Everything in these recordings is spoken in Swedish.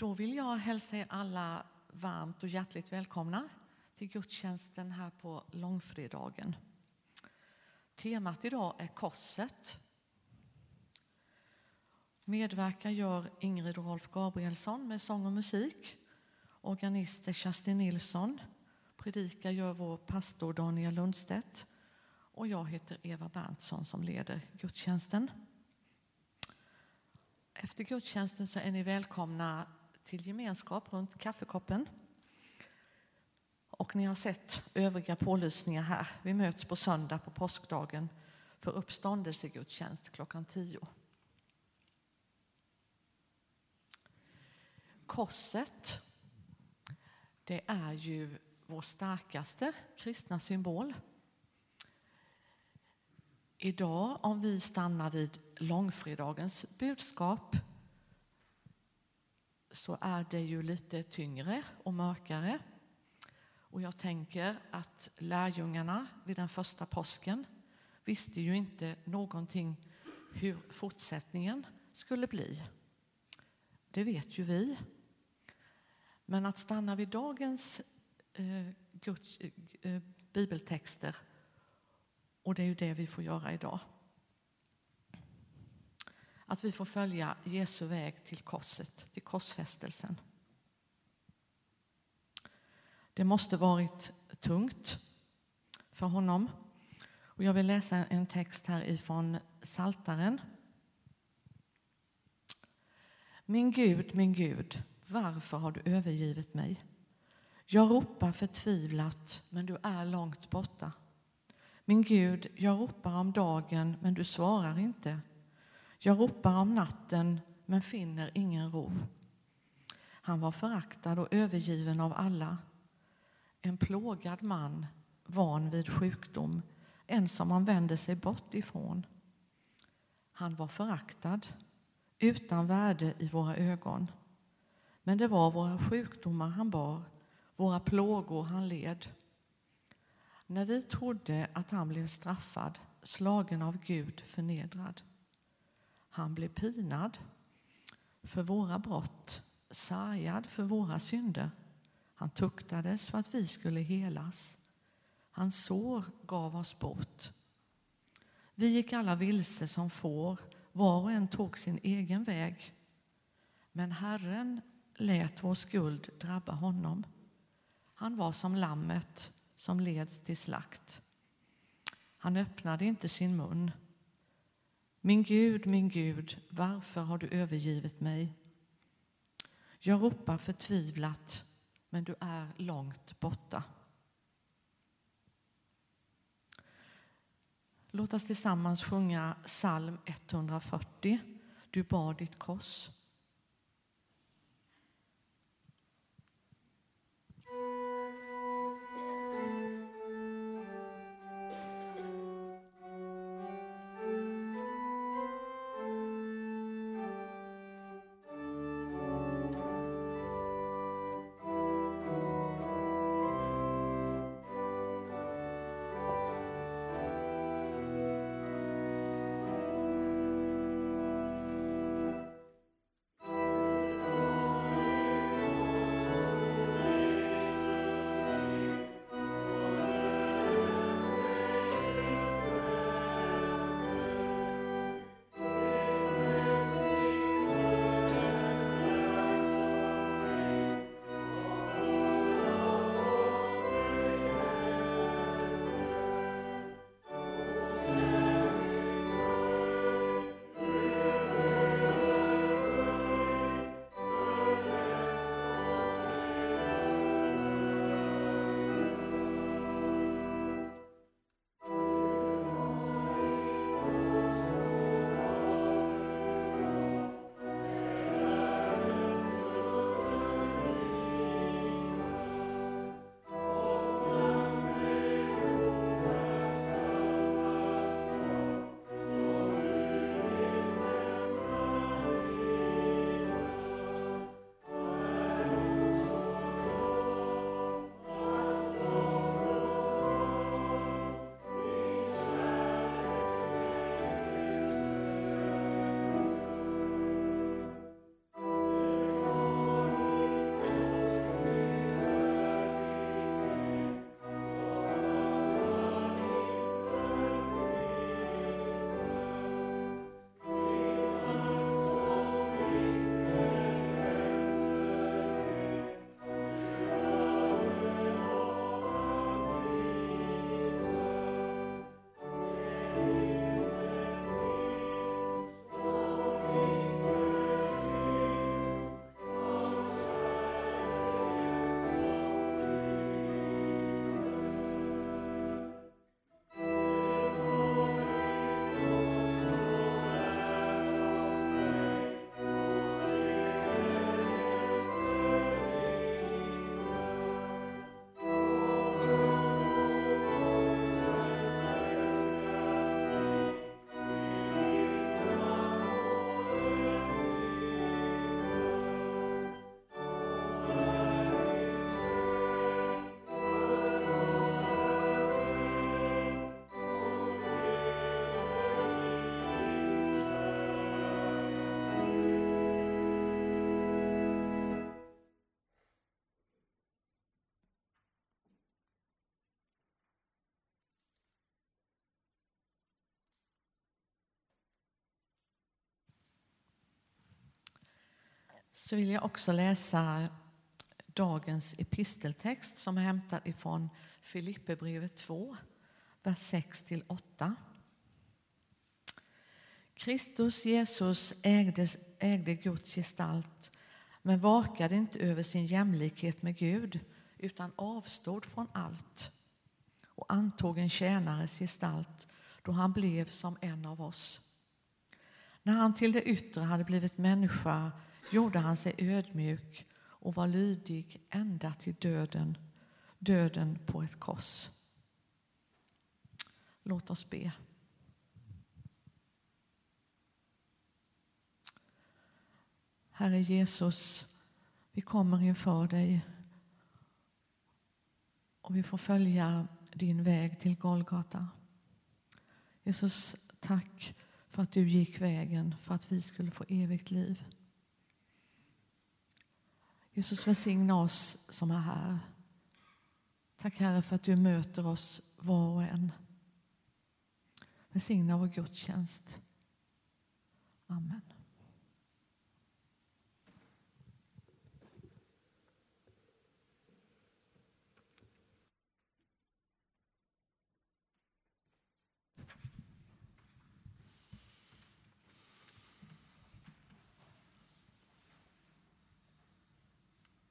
Då vill jag hälsa er alla varmt och hjärtligt välkomna till gudstjänsten här på långfredagen. Temat idag är korset. Medverkar gör Ingrid och Rolf Gabrielsson med sång och musik. Organist är Kerstin Nilsson. Predikar gör vår pastor Daniel Lundstedt. Och jag heter Eva Berntsson som leder gudstjänsten. Efter gudstjänsten så är ni välkomna till gemenskap runt kaffekoppen. Och ni har sett övriga pålysningar här. Vi möts på söndag på påskdagen för uppståndelsegudstjänst klockan tio. Korset, det är ju vår starkaste kristna symbol. Idag, om vi stannar vid långfredagens budskap så är det ju lite tyngre och mörkare. Och jag tänker att lärjungarna vid den första påsken visste ju inte någonting hur fortsättningen skulle bli. Det vet ju vi. Men att stanna vid dagens eh, Guds, eh, eh bibeltexter och det är ju det vi får göra idag. Att vi får följa Jesu väg till korset, till korsfästelsen. Det måste varit tungt för honom. Och jag vill läsa en text här ifrån Saltaren. Min Gud, min Gud, varför har du övergivit mig? Jag ropar förtvivlat, men du är långt borta. Min Gud, jag ropar om dagen, men du svarar inte. Jag ropar om natten, men finner ingen ro. Han var föraktad och övergiven av alla. En plågad man, van vid sjukdom, en som man vänder sig bort ifrån. Han var föraktad, utan värde i våra ögon. Men det var våra sjukdomar han bar, våra plågor han led. När vi trodde att han blev straffad, slagen av Gud, förnedrad. Han blev pinad för våra brott, sargad för våra synder. Han tuktades för att vi skulle helas. Hans sår gav oss bot. Vi gick alla vilse som får, var och en tog sin egen väg. Men Herren lät vår skuld drabba honom. Han var som lammet som leds till slakt. Han öppnade inte sin mun. Min Gud, min Gud, varför har du övergivit mig? Jag ropar förtvivlat, men du är långt borta. Låt oss tillsammans sjunga psalm 140. Du bar ditt kors. Så vill jag också läsa dagens episteltext som är hämtad ifrån Filipperbrevet 2, vers 6-8. Kristus Jesus ägde, ägde Guds gestalt men vakade inte över sin jämlikhet med Gud utan avstod från allt och antog en tjänares gestalt då han blev som en av oss. När han till det yttre hade blivit människa gjorde han sig ödmjuk och var lydig ända till döden, döden på ett kors. Låt oss be. Herre Jesus, vi kommer inför dig och vi får följa din väg till Golgata. Jesus, tack för att du gick vägen för att vi skulle få evigt liv. Jesus, välsigna oss som är här. Tack Herre för att du möter oss var och en. Välsigna vår gudstjänst. Amen.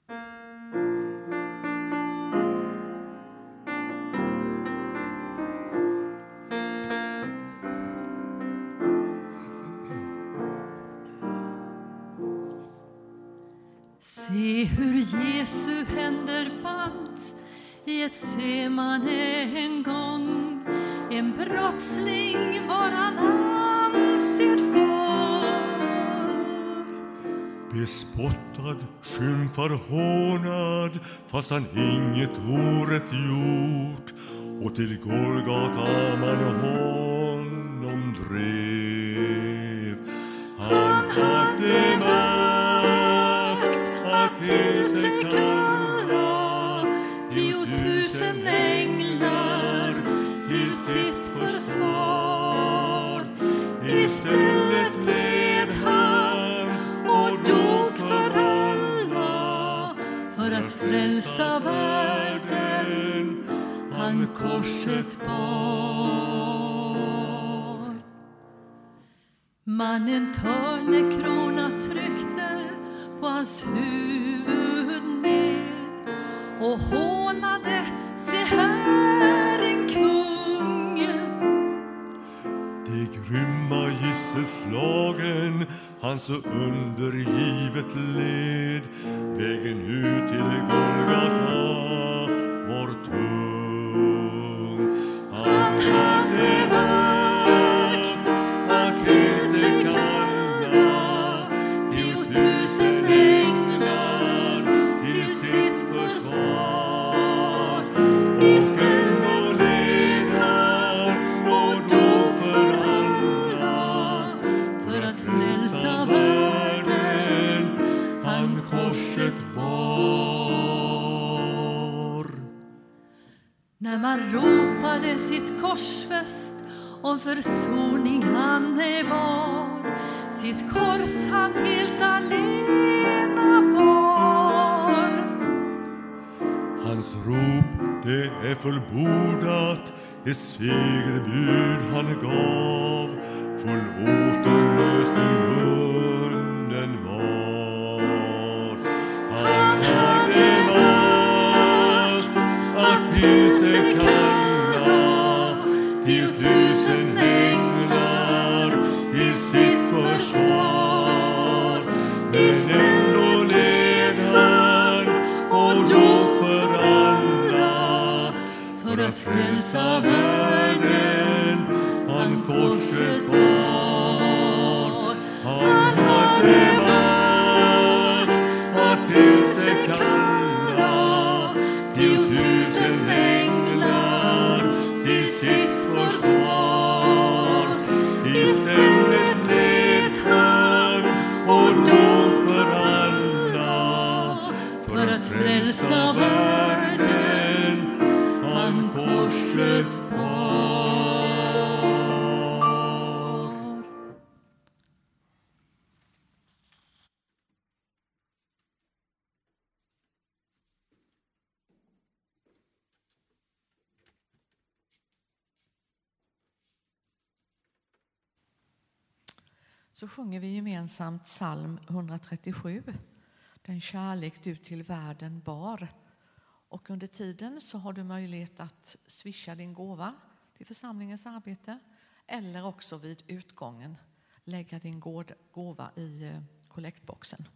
Se hur Jesu händer bands i ett semane en gång. En brottsling var han ansedd Bespottad, skymfad, hånad fast han inget orätt gjort och till Golgata man honom drev. Frälsa världen han korset bar. Mannen törnekrona tryckte på hans huvud ned och hånade, se här en kung. De grymma gisselslagen han så undergivet led Vägen ut till Golgata vår tur När man ropade sitt korsfäst om försoning han ej bad. Sitt kors han helt alena bar. Hans rop, det är fullbordat, ett segerbud han gav, full åter att så sjunger vi gemensamt psalm 137. Den kärlek du till världen bar. Och under tiden så har du möjlighet att swisha din gåva till församlingens arbete eller också vid utgången lägga din gåva i eh, kollektboxen.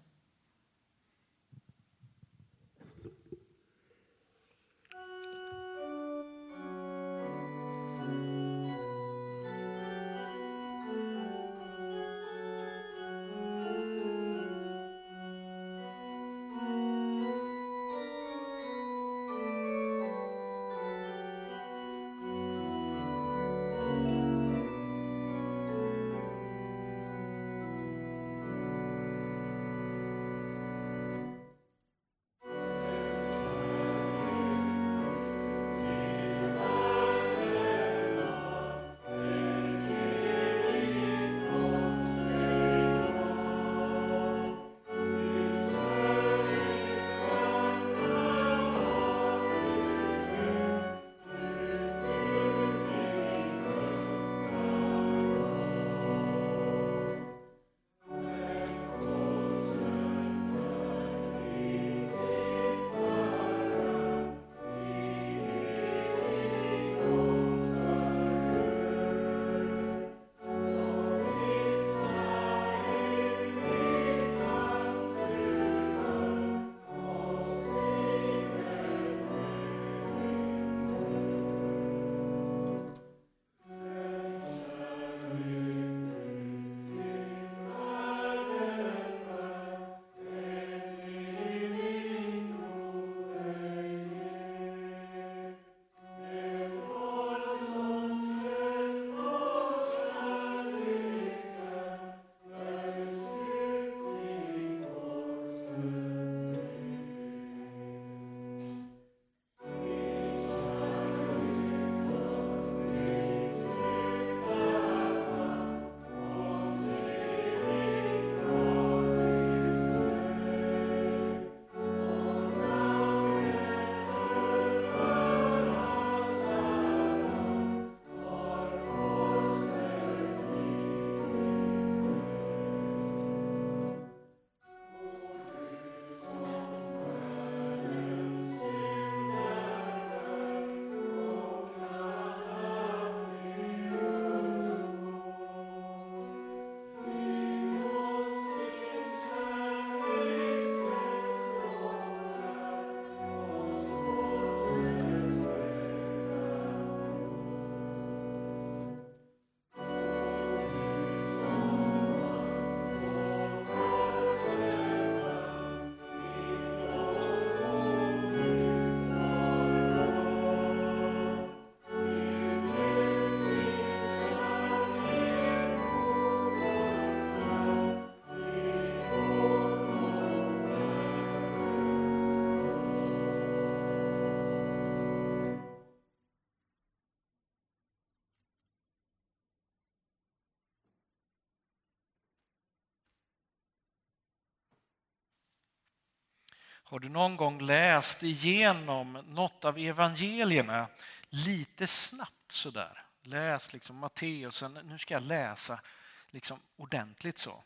Har du någon gång läst igenom något av evangelierna lite snabbt sådär? Läs liksom Matteus, nu ska jag läsa liksom ordentligt så.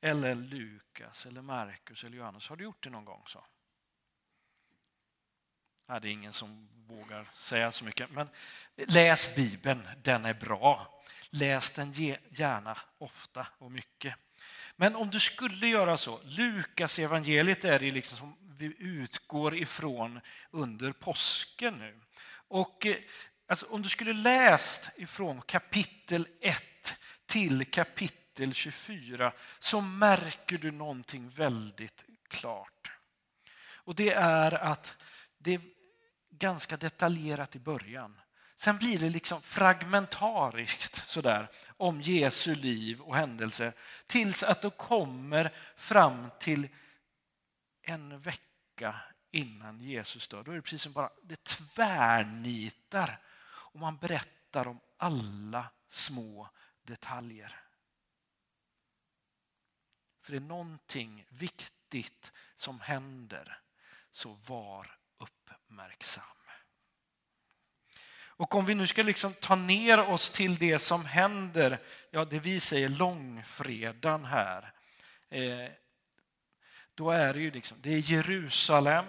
Eller Lukas, eller Markus eller Johannes. Har du gjort det någon gång? så? Nej, det är ingen som vågar säga så mycket. Men läs Bibeln, den är bra. Läs den gärna ofta och mycket. Men om du skulle göra så, Lukas evangeliet är det liksom som vi utgår ifrån under påsken nu. Och eh, alltså, om du skulle läst ifrån kapitel 1 till kapitel 24 så märker du någonting väldigt klart. Och det är att det är ganska detaljerat i början. Sen blir det liksom fragmentariskt sådär om Jesu liv och händelse tills att det kommer fram till en vecka innan Jesus dör. Då är det precis som bara det tvärnitar och man berättar om alla små detaljer. För det är någonting viktigt som händer, så var uppmärksam. Och om vi nu ska liksom ta ner oss till det som händer, ja det vi säger långfredagen här, eh, då är det ju liksom, det är Jerusalem.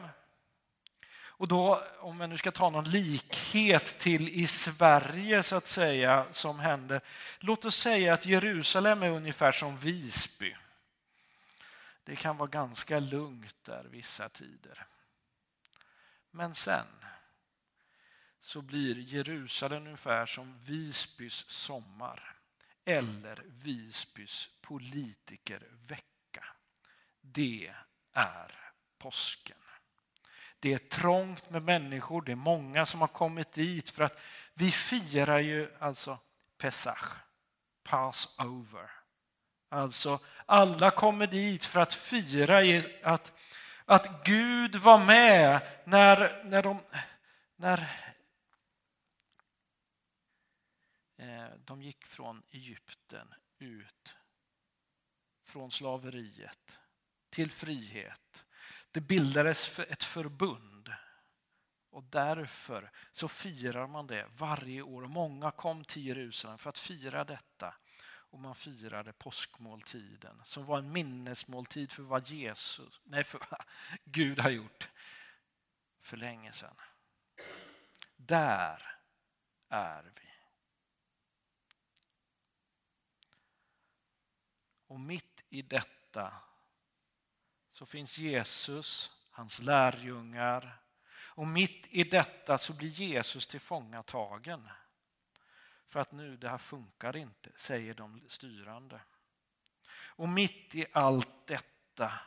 Och då, om jag nu ska ta någon likhet till i Sverige så att säga, som händer. Låt oss säga att Jerusalem är ungefär som Visby. Det kan vara ganska lugnt där vissa tider. Men sen så blir Jerusalem ungefär som Visbys sommar eller Visbys politikervecka. Det är påsken. Det är trångt med människor, det är många som har kommit dit för att vi firar ju alltså Pesach, Passover. Alltså alla kommer dit för att fira att, att Gud var med när, när, de, när eh, Eh, de gick från Egypten ut från slaveriet till frihet. Det bildades ett förbund och därför så firar man det varje år. Många kom till Jerusalem för att fira detta och man firade påskmåltiden som var en minnesmåltid för vad Jesus, nej för vad Gud har gjort för länge sedan. Där är vi. Och mitt i detta så finns Jesus, hans lärjungar och mitt i detta så blir Jesus tillfångatagen. För att nu, det här funkar inte, säger de styrande. Och mitt i allt detta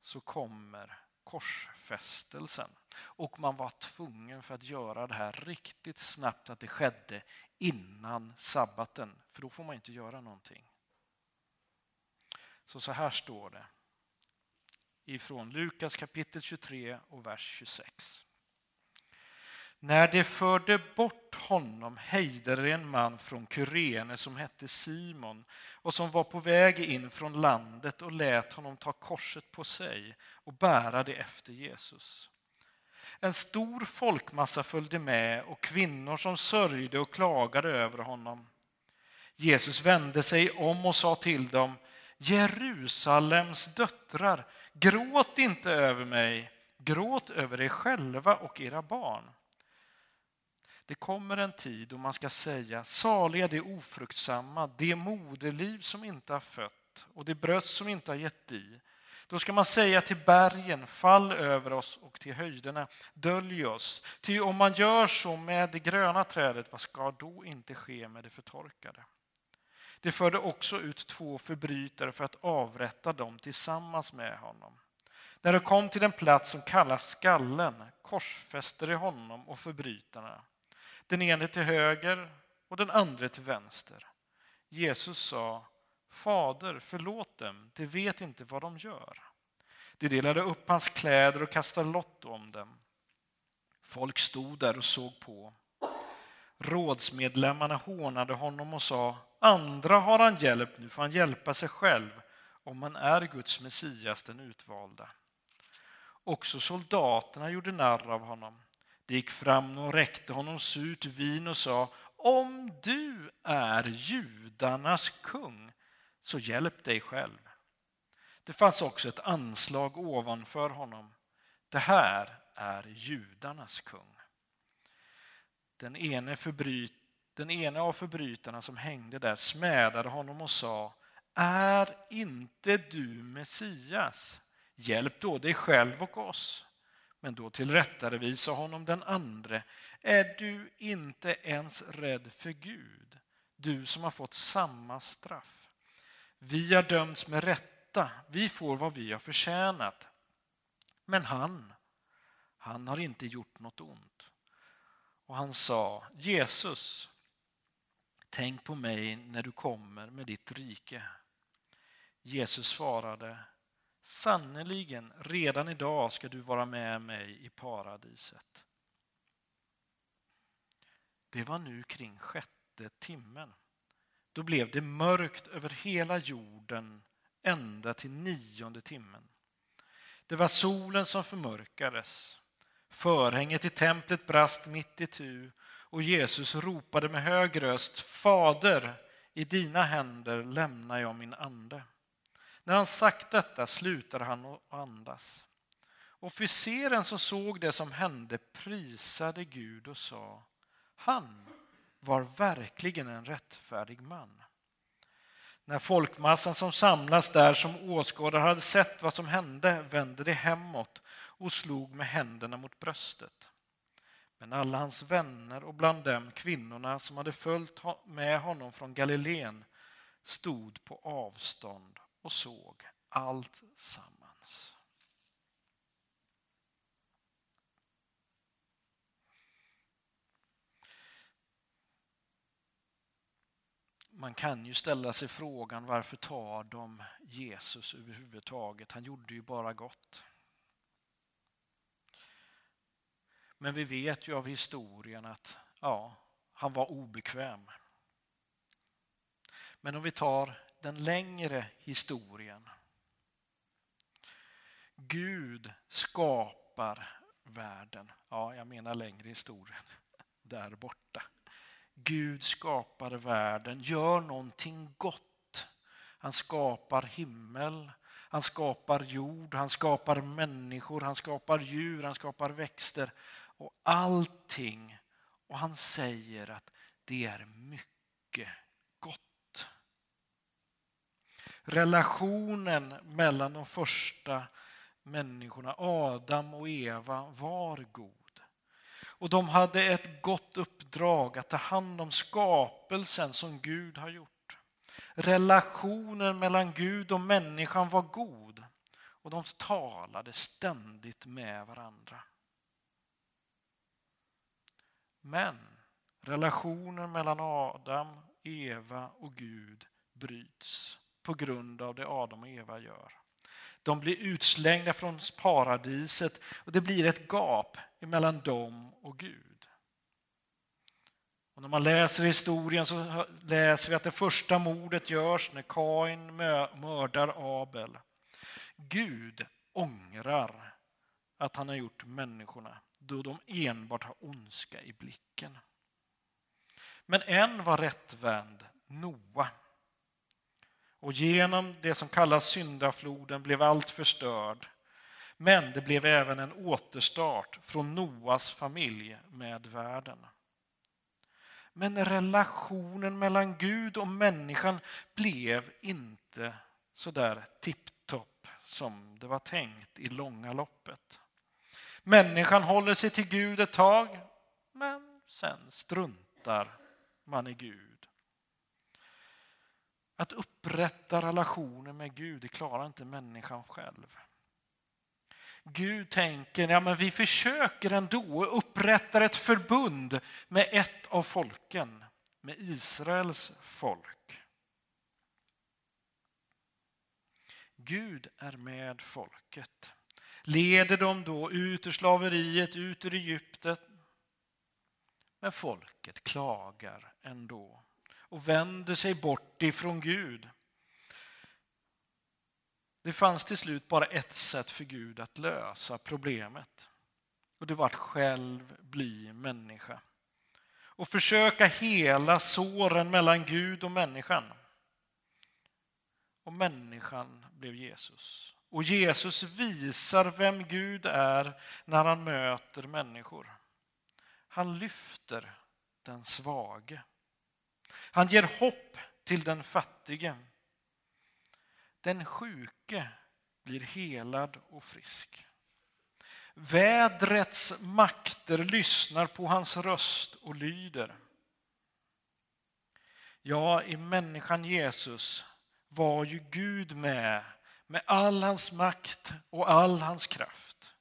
så kommer korsfästelsen. Och man var tvungen för att göra det här riktigt snabbt att det skedde innan sabbaten, för då får man inte göra någonting. Så så här står det ifrån Lukas kapitel 23 och vers 26. När de förde bort honom hejdade en man från Kyrene som hette Simon och som var på väg in från landet och lät honom ta korset på sig och bära det efter Jesus. En stor folkmassa följde med och kvinnor som sörjde och klagade över honom. Jesus vände sig om och sa till dem Jerusalems döttrar, gråt inte över mig, gråt över er själva och era barn. Det kommer en tid då man ska säga saliga det ofruktsamma, det moderliv som inte har fött och det bröst som inte har gett i. Då ska man säga till bergen, fall över oss och till höjderna, dölj oss. Ty om man gör så med det gröna trädet, vad ska då inte ske med det förtorkade? Det förde också ut två förbrytare för att avrätta dem tillsammans med honom. När de kom till den plats som kallas skallen korsfäste de honom och förbrytarna den ene till höger och den andra till vänster. Jesus sa, Fader, förlåt dem, de vet inte vad de gör. De delade upp hans kläder och kastade lott om dem. Folk stod där och såg på. Rådsmedlemmarna hånade honom och sa, andra har han hjälpt, nu får han hjälpa sig själv om han är Guds Messias, den utvalda. Också soldaterna gjorde narr av honom. De gick fram och räckte honom surt vin och sa om du är judarnas kung, så hjälp dig själv. Det fanns också ett anslag ovanför honom. Det här är judarnas kung. Den ene, förbryter den ene av förbrytarna som hängde där smädade honom och sa Är inte du Messias? Hjälp då dig själv och oss. Men då tillrättavisade honom den andre. Är du inte ens rädd för Gud, du som har fått samma straff? Vi har dömts med rätta, vi får vad vi har förtjänat. Men han, han har inte gjort något ont. Och han sa, Jesus, tänk på mig när du kommer med ditt rike. Jesus svarade, Sannerligen, redan idag ska du vara med mig i paradiset. Det var nu kring sjätte timmen. Då blev det mörkt över hela jorden ända till nionde timmen. Det var solen som förmörkades. Förhänget i templet brast mitt i tu och Jesus ropade med hög röst, Fader, i dina händer lämnar jag min ande. När han sagt detta slutade han att andas. Officeren som såg det som hände prisade Gud och sa, han var verkligen en rättfärdig man. När folkmassan som samlas där som åskådare hade sett vad som hände vände de hemåt och slog med händerna mot bröstet. Men alla hans vänner och bland dem kvinnorna som hade följt med honom från Galileen stod på avstånd och såg allt sammans. Man kan ju ställa sig frågan varför tar de Jesus överhuvudtaget? Han gjorde ju bara gott. Men vi vet ju av historien att ja, han var obekväm. Men om vi tar den längre historien. Gud skapar världen. Ja, jag menar längre historien. Där borta. Gud skapar världen, gör någonting gott. Han skapar himmel, han skapar jord, han skapar människor, han skapar djur, han skapar växter och allting. Och han säger att det är mycket gott. Relationen mellan de första människorna, Adam och Eva, var god. Och de hade ett gott uppdrag att ta hand om skapelsen som Gud har gjort. Relationen mellan Gud och människan var god och de talade ständigt med varandra. Men relationen mellan Adam, Eva och Gud bryts på grund av det Adam och Eva gör. De blir utslängda från paradiset och det blir ett gap mellan dem och Gud. Och när man läser historien så läser vi att det första mordet görs när Kain mördar Abel. Gud ångrar att han har gjort människorna då de enbart har ondska i blicken. Men en var rättvänd, Noa. Och genom det som kallas syndafloden blev allt förstörd. Men det blev även en återstart från Noas familj med världen. Men relationen mellan Gud och människan blev inte så där tipptopp som det var tänkt i långa loppet. Människan håller sig till Gud ett tag, men sen struntar man i Gud. Att upprätta relationer med Gud, det klarar inte människan själv. Gud tänker, ja men vi försöker ändå och upprättar ett förbund med ett av folken, med Israels folk. Gud är med folket leder dem då ut ur slaveriet, ut ur Egypten. Men folket klagar ändå och vänder sig bort ifrån Gud. Det fanns till slut bara ett sätt för Gud att lösa problemet. Och det var att själv bli människa. Och försöka hela såren mellan Gud och människan. Och människan blev Jesus. Och Jesus visar vem Gud är när han möter människor. Han lyfter den svage. Han ger hopp till den fattige. Den sjuke blir helad och frisk. Vädrets makter lyssnar på hans röst och lyder. Ja, i människan Jesus var ju Gud med med all hans makt och all hans kraft.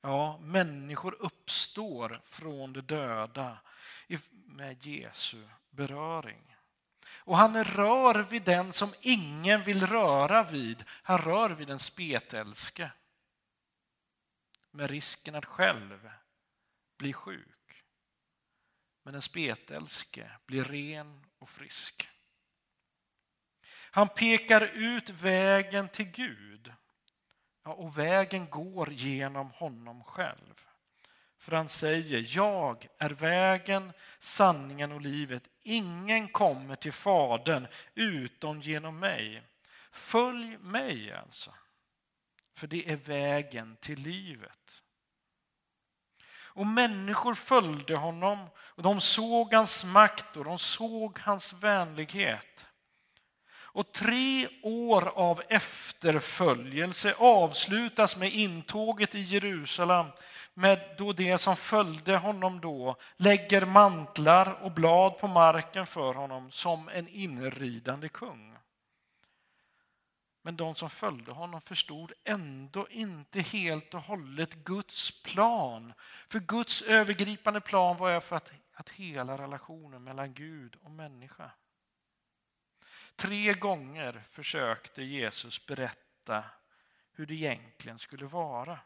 Ja, människor uppstår från de döda med Jesu beröring. Och han rör vid den som ingen vill röra vid. Han rör vid den spetälske. Med risken att själv bli sjuk. Men en spetälske blir ren och frisk. Han pekar ut vägen till Gud. Ja, och vägen går genom honom själv. För han säger, jag är vägen, sanningen och livet. Ingen kommer till Fadern utom genom mig. Följ mig alltså, för det är vägen till livet. Och människor följde honom och de såg hans makt och de såg hans vänlighet. Och tre år av efterföljelse avslutas med intåget i Jerusalem med då det som följde honom då lägger mantlar och blad på marken för honom som en inridande kung. Men de som följde honom förstod ändå inte helt och hållet Guds plan. För Guds övergripande plan var för att, att hela relationen mellan Gud och människa. Tre gånger försökte Jesus berätta hur det egentligen skulle vara.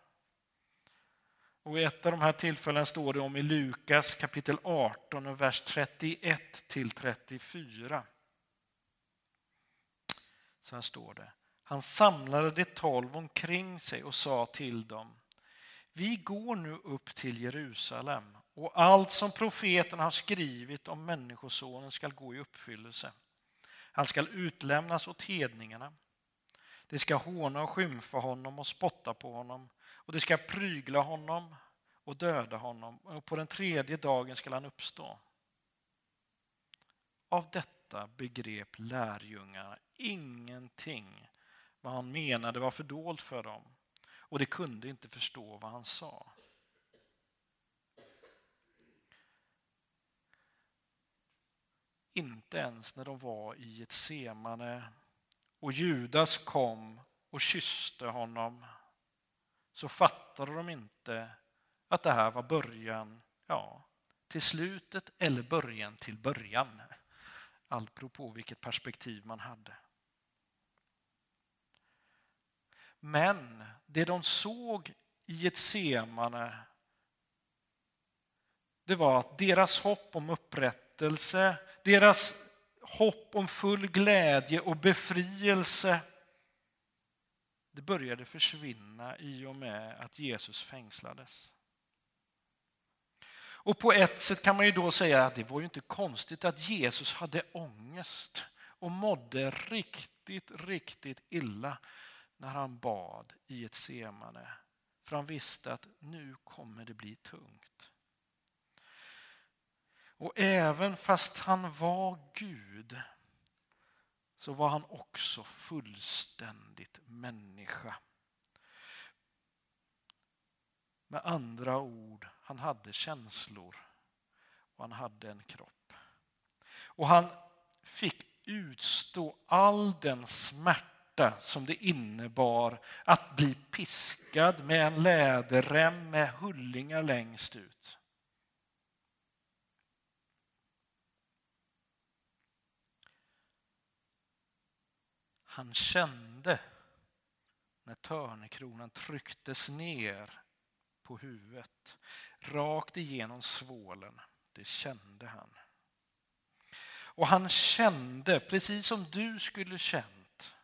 Och ett av de här tillfällena står det om i Lukas kapitel 18 och vers 31 till 34. Så här står det. Han samlade de tolv omkring sig och sa till dem Vi går nu upp till Jerusalem och allt som profeten har skrivit om Människosonen skall gå i uppfyllelse. Han skall utlämnas åt hedningarna. De ska håna och skymfa honom och spotta på honom och de ska prygla honom och döda honom och på den tredje dagen skall han uppstå. Av detta begrep lärjungarna ingenting vad han menade var fördolt för dem och de kunde inte förstå vad han sa. Inte ens när de var i ett semane och Judas kom och kysste honom så fattade de inte att det här var början ja, till slutet eller början till början. Allt beror på vilket perspektiv man hade. Men det de såg i ett semane det var att deras hopp om upprättelse, deras hopp om full glädje och befrielse det började försvinna i och med att Jesus fängslades. Och på ett sätt kan man ju då säga att det var ju inte konstigt att Jesus hade ångest och mådde riktigt, riktigt illa när han bad i ett semane. För han visste att nu kommer det bli tungt. Och även fast han var Gud så var han också fullständigt människa. Med andra ord, han hade känslor och han hade en kropp. Och han fick utstå all den smärta som det innebar att bli piskad med en läderrem med hullingar längst ut. Han kände när törnekronan trycktes ner på huvudet, rakt igenom svålen. Det kände han. Och han kände, precis som du skulle känt,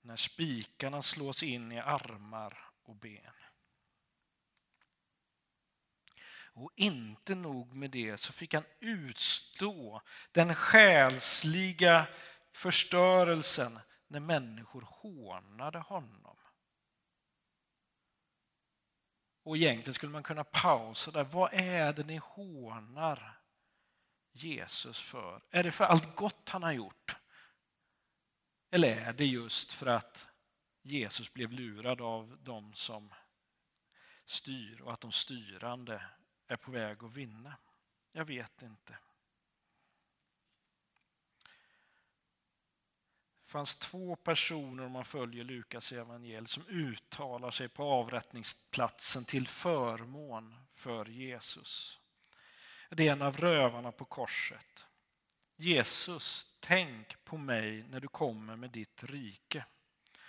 när spikarna slås in i armar och ben. Och inte nog med det så fick han utstå den själsliga förstörelsen när människor hånade honom. Och egentligen skulle man kunna pausa där. Vad är det ni hånar Jesus för? Är det för allt gott han har gjort? Eller är det just för att Jesus blev lurad av de som styr och att de styrande är på väg att vinna? Jag vet inte. Fanns två personer, om man följer Lukas evangel som uttalar sig på avrättningsplatsen till förmån för Jesus. Det är en av rövarna på korset. Jesus, tänk på mig när du kommer med ditt rike.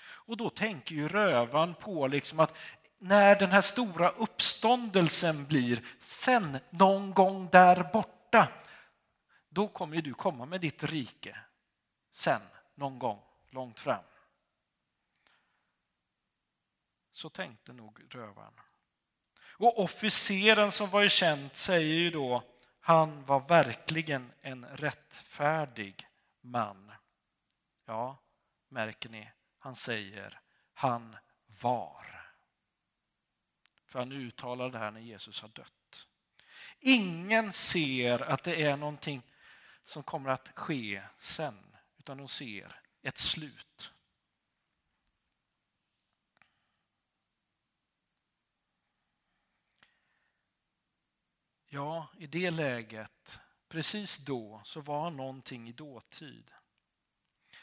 Och då tänker ju rövan på liksom att när den här stora uppståndelsen blir, sen någon gång där borta, då kommer du komma med ditt rike. Sen någon gång långt fram. Så tänkte nog rövaren. Och officeren som var känd säger ju då, han var verkligen en rättfärdig man. Ja, märker ni, han säger, han var. För han uttalar det här när Jesus har dött. Ingen ser att det är någonting som kommer att ske sen, utan de ser ett slut. Ja, i det läget, precis då, så var han någonting i dåtid.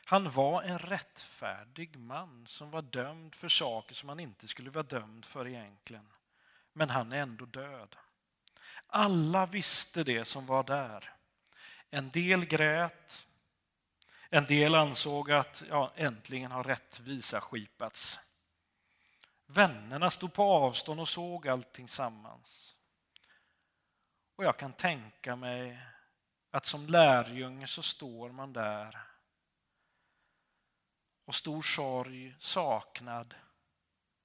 Han var en rättfärdig man som var dömd för saker som han inte skulle vara dömd för egentligen. Men han är ändå död. Alla visste det som var där. En del grät. En del ansåg att ja, äntligen har rättvisa skipats. Vännerna stod på avstånd och såg allting sammans. Och jag kan tänka mig att som lärjunge så står man där och stor sorg, saknad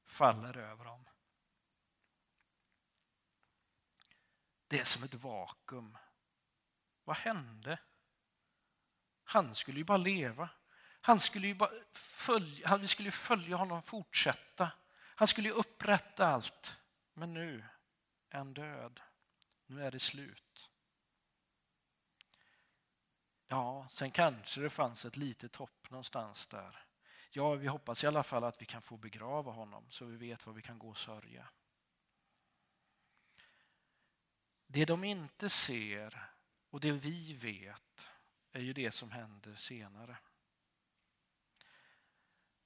faller över dem. Det är som ett vakuum. Vad hände? Han skulle ju bara leva. Han skulle ju bara följa, vi skulle följa honom och fortsätta. Han skulle ju upprätta allt. Men nu är han död. Nu är det slut. Ja, sen kanske det fanns ett litet hopp någonstans där. Ja, vi hoppas i alla fall att vi kan få begrava honom så vi vet vad vi kan gå och sörja. Det de inte ser och det vi vet är ju det som händer senare.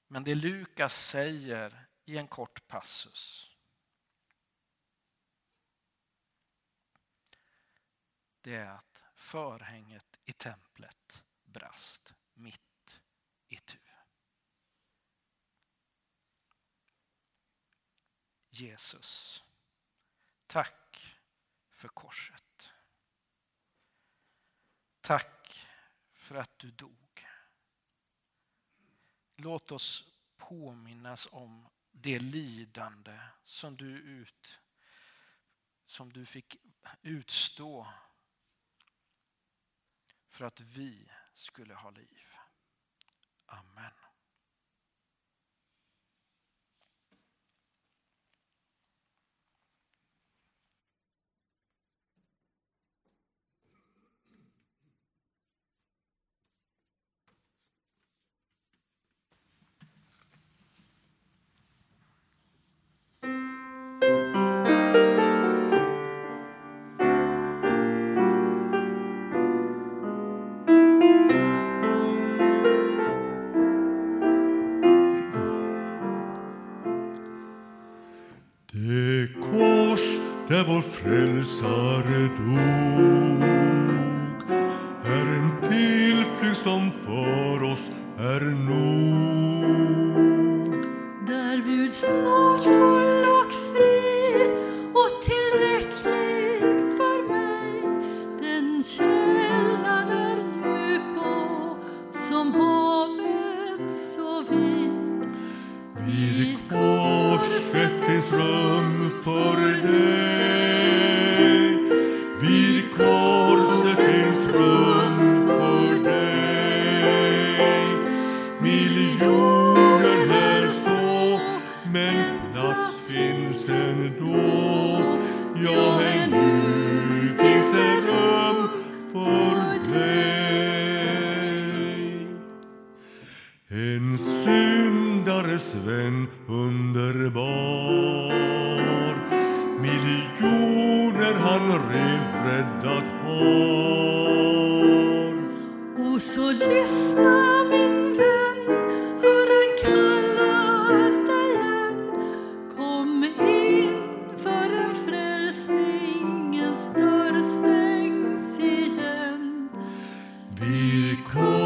Men det Lukas säger i en kort passus det är att förhänget i templet brast mitt i tu. Jesus, tack för korset. Tack för att du dog. Låt oss påminnas om det lidande som du, ut, som du fick utstå för att vi skulle ha liv. Amen. Där vår frälsare dog är en tillflykt som för oss är nog. Vid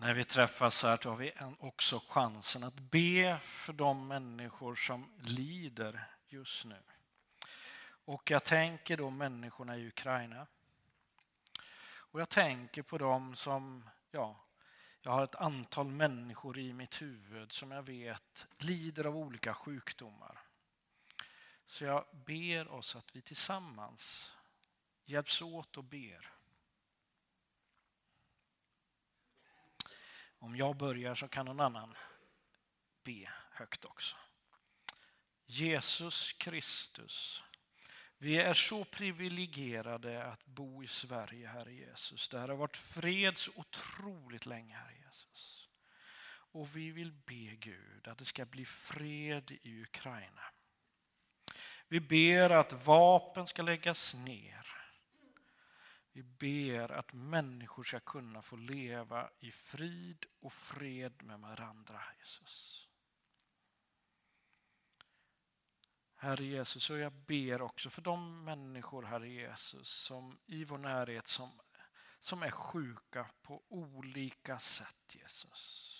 När vi träffas här har vi också chansen att be för de människor som lider just nu. Och jag tänker då människorna i Ukraina. Och jag tänker på dem som, ja, jag har ett antal människor i mitt huvud som jag vet lider av olika sjukdomar. Så jag ber oss att vi tillsammans hjälps åt och ber. Om jag börjar så kan någon annan be högt också. Jesus Kristus, vi är så privilegierade att bo i Sverige, Herre Jesus. Det här har varit fred så otroligt länge, Herre Jesus. Och vi vill be Gud att det ska bli fred i Ukraina. Vi ber att vapen ska läggas ner. Vi ber att människor ska kunna få leva i frid och fred med varandra, Jesus. Herre Jesus, och jag ber också för de människor, Herre Jesus, som i vår närhet som, som är sjuka på olika sätt, Jesus.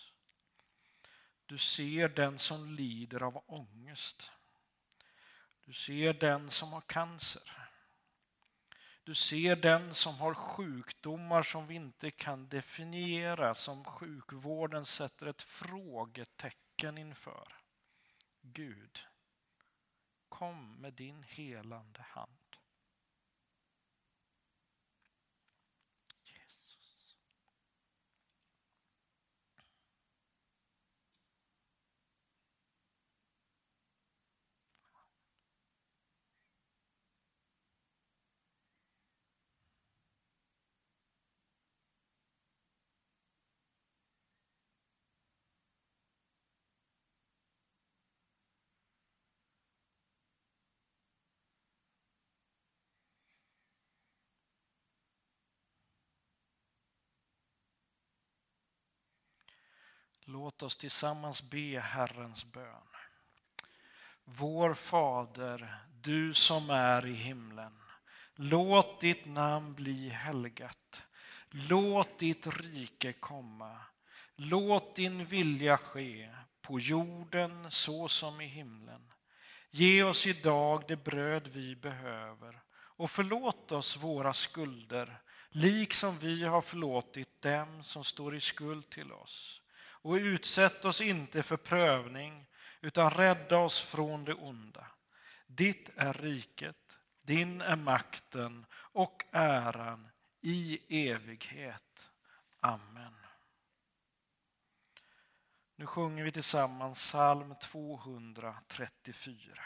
Du ser den som lider av ångest. Du ser den som har cancer. Du ser den som har sjukdomar som vi inte kan definiera, som sjukvården sätter ett frågetecken inför. Gud, kom med din helande hand. Jesus. Låt oss tillsammans be Herrens bön. Vår Fader, du som är i himlen. Låt ditt namn bli helgat. Låt ditt rike komma. Låt din vilja ske på jorden så som i himlen. Ge oss idag det bröd vi behöver och förlåt oss våra skulder liksom vi har förlåtit dem som står i skuld till oss. Och utsätt oss inte för prövning utan rädda oss från det onda. Ditt är riket, din är makten och äran i evighet. Amen. Nu sjunger vi tillsammans psalm 234.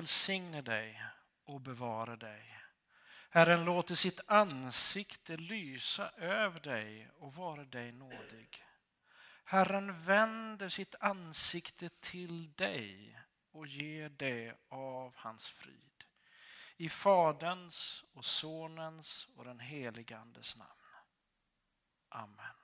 Välsigne dig och bevara dig. Herren låter sitt ansikte lysa över dig och vara dig nådig. Herren vänder sitt ansikte till dig och ger dig av hans frid. I Faderns och Sonens och den helige Andes namn. Amen.